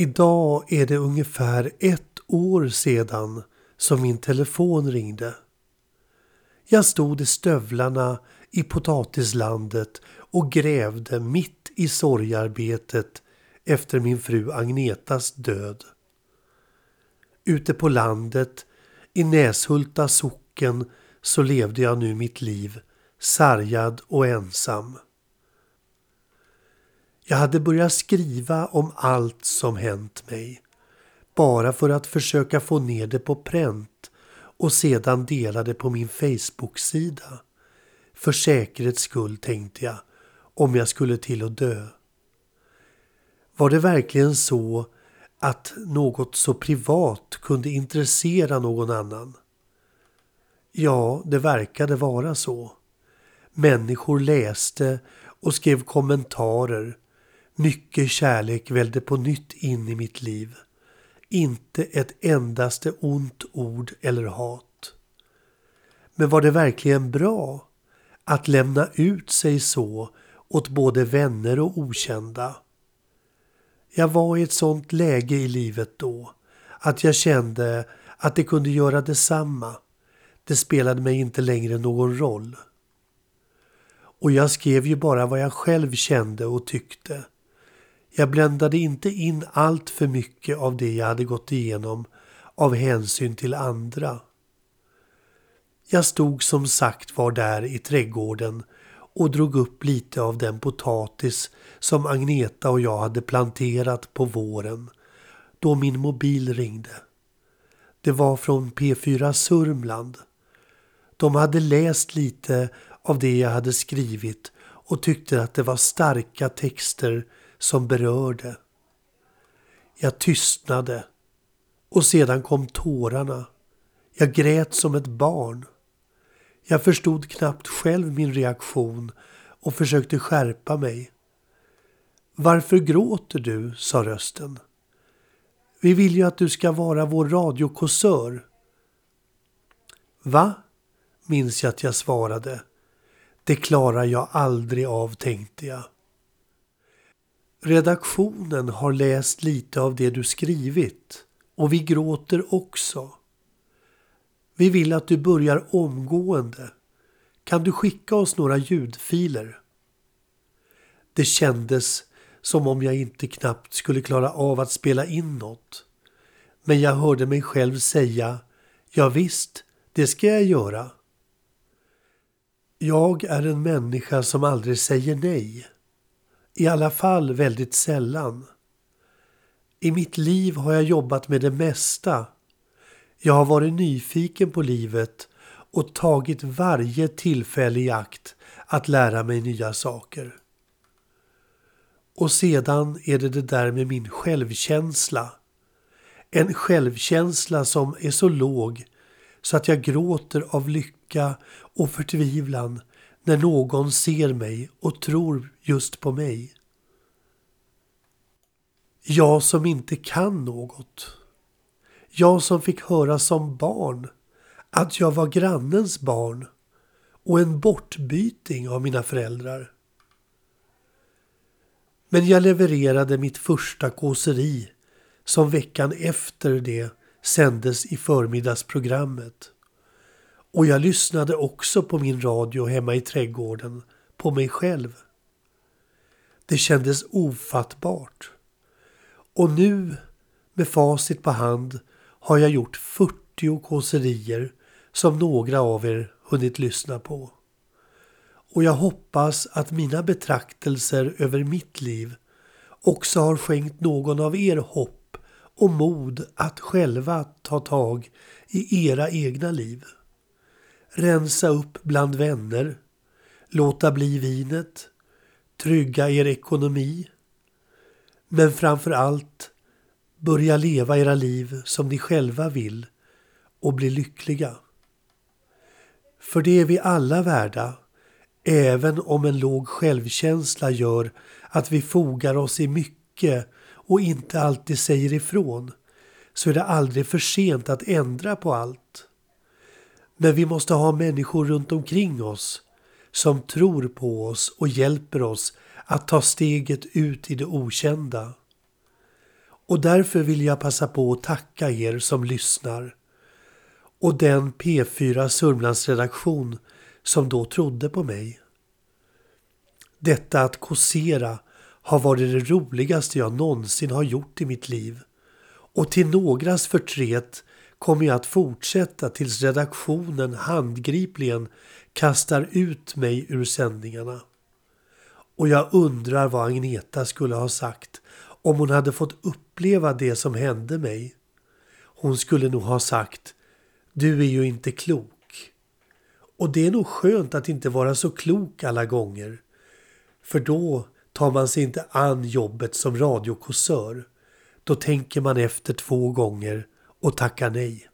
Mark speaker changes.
Speaker 1: Idag är det ungefär ett år sedan som min telefon ringde. Jag stod i stövlarna i potatislandet och grävde mitt i sorgarbetet efter min fru Agnetas död. Ute på landet i Näshulta socken så levde jag nu mitt liv sargad och ensam. Jag hade börjat skriva om allt som hänt mig. Bara för att försöka få ner det på pränt och sedan dela det på min Facebook-sida. För säkerhets skull tänkte jag, om jag skulle till att dö. Var det verkligen så att något så privat kunde intressera någon annan? Ja, det verkade vara så. Människor läste och skrev kommentarer. Mycket kärlek välde på nytt in i mitt liv. Inte ett endaste ont ord eller hat. Men var det verkligen bra att lämna ut sig så åt både vänner och okända? Jag var i ett sånt läge i livet då att jag kände att det kunde göra detsamma. Det spelade mig inte längre någon roll. Och jag skrev ju bara vad jag själv kände och tyckte. Jag bländade inte in allt för mycket av det jag hade gått igenom av hänsyn till andra. Jag stod som sagt var där i trädgården och drog upp lite av den potatis som Agneta och jag hade planterat på våren då min mobil ringde. Det var från P4 Sörmland. De hade läst lite av det jag hade skrivit och tyckte att det var starka texter som berörde. Jag tystnade och sedan kom tårarna. Jag grät som ett barn. Jag förstod knappt själv min reaktion och försökte skärpa mig. Varför gråter du? sa rösten. Vi vill ju att du ska vara vår radiokåsör. Va? minns jag att jag svarade. Det klarar jag aldrig av, tänkte jag. Redaktionen har läst lite av det du skrivit och vi gråter också. Vi vill att du börjar omgående. Kan du skicka oss några ljudfiler? Det kändes som om jag inte knappt skulle klara av att spela in något. Men jag hörde mig själv säga Ja visst, det ska jag göra. Jag är en människa som aldrig säger nej. I alla fall väldigt sällan. I mitt liv har jag jobbat med det mesta. Jag har varit nyfiken på livet och tagit varje tillfälle i akt att lära mig nya saker. Och sedan är det det där med min självkänsla. En självkänsla som är så låg så att jag gråter av lycka och förtvivlan när någon ser mig och tror just på mig. Jag som inte kan något. Jag som fick höra som barn att jag var grannens barn och en bortbyting av mina föräldrar. Men jag levererade mitt första kåseri som veckan efter det sändes i förmiddagsprogrammet. Och jag lyssnade också på min radio hemma i trädgården, på mig själv. Det kändes ofattbart. Och nu, med facit på hand, har jag gjort 40 kåserier som några av er hunnit lyssna på. Och jag hoppas att mina betraktelser över mitt liv också har skänkt någon av er hopp och mod att själva ta tag i era egna liv. Rensa upp bland vänner, låta bli vinet, trygga er ekonomi. Men framför allt börja leva era liv som ni själva vill och bli lyckliga. För det är vi alla värda, även om en låg självkänsla gör att vi fogar oss i mycket och inte alltid säger ifrån, så är det aldrig för sent att ändra på allt. Men vi måste ha människor runt omkring oss som tror på oss och hjälper oss att ta steget ut i det okända. Och därför vill jag passa på att tacka er som lyssnar. Och den P4 Sörmlandsredaktion som då trodde på mig. Detta att kåsera har varit det roligaste jag någonsin har gjort i mitt liv. Och till någras förtret kommer jag att fortsätta tills redaktionen handgripligen kastar ut mig ur sändningarna. Och jag undrar vad Agneta skulle ha sagt om hon hade fått uppleva det som hände mig. Hon skulle nog ha sagt Du är ju inte klok. Och det är nog skönt att inte vara så klok alla gånger. För då tar man sig inte an jobbet som radiokåsör. Då tänker man efter två gånger och tacka nej.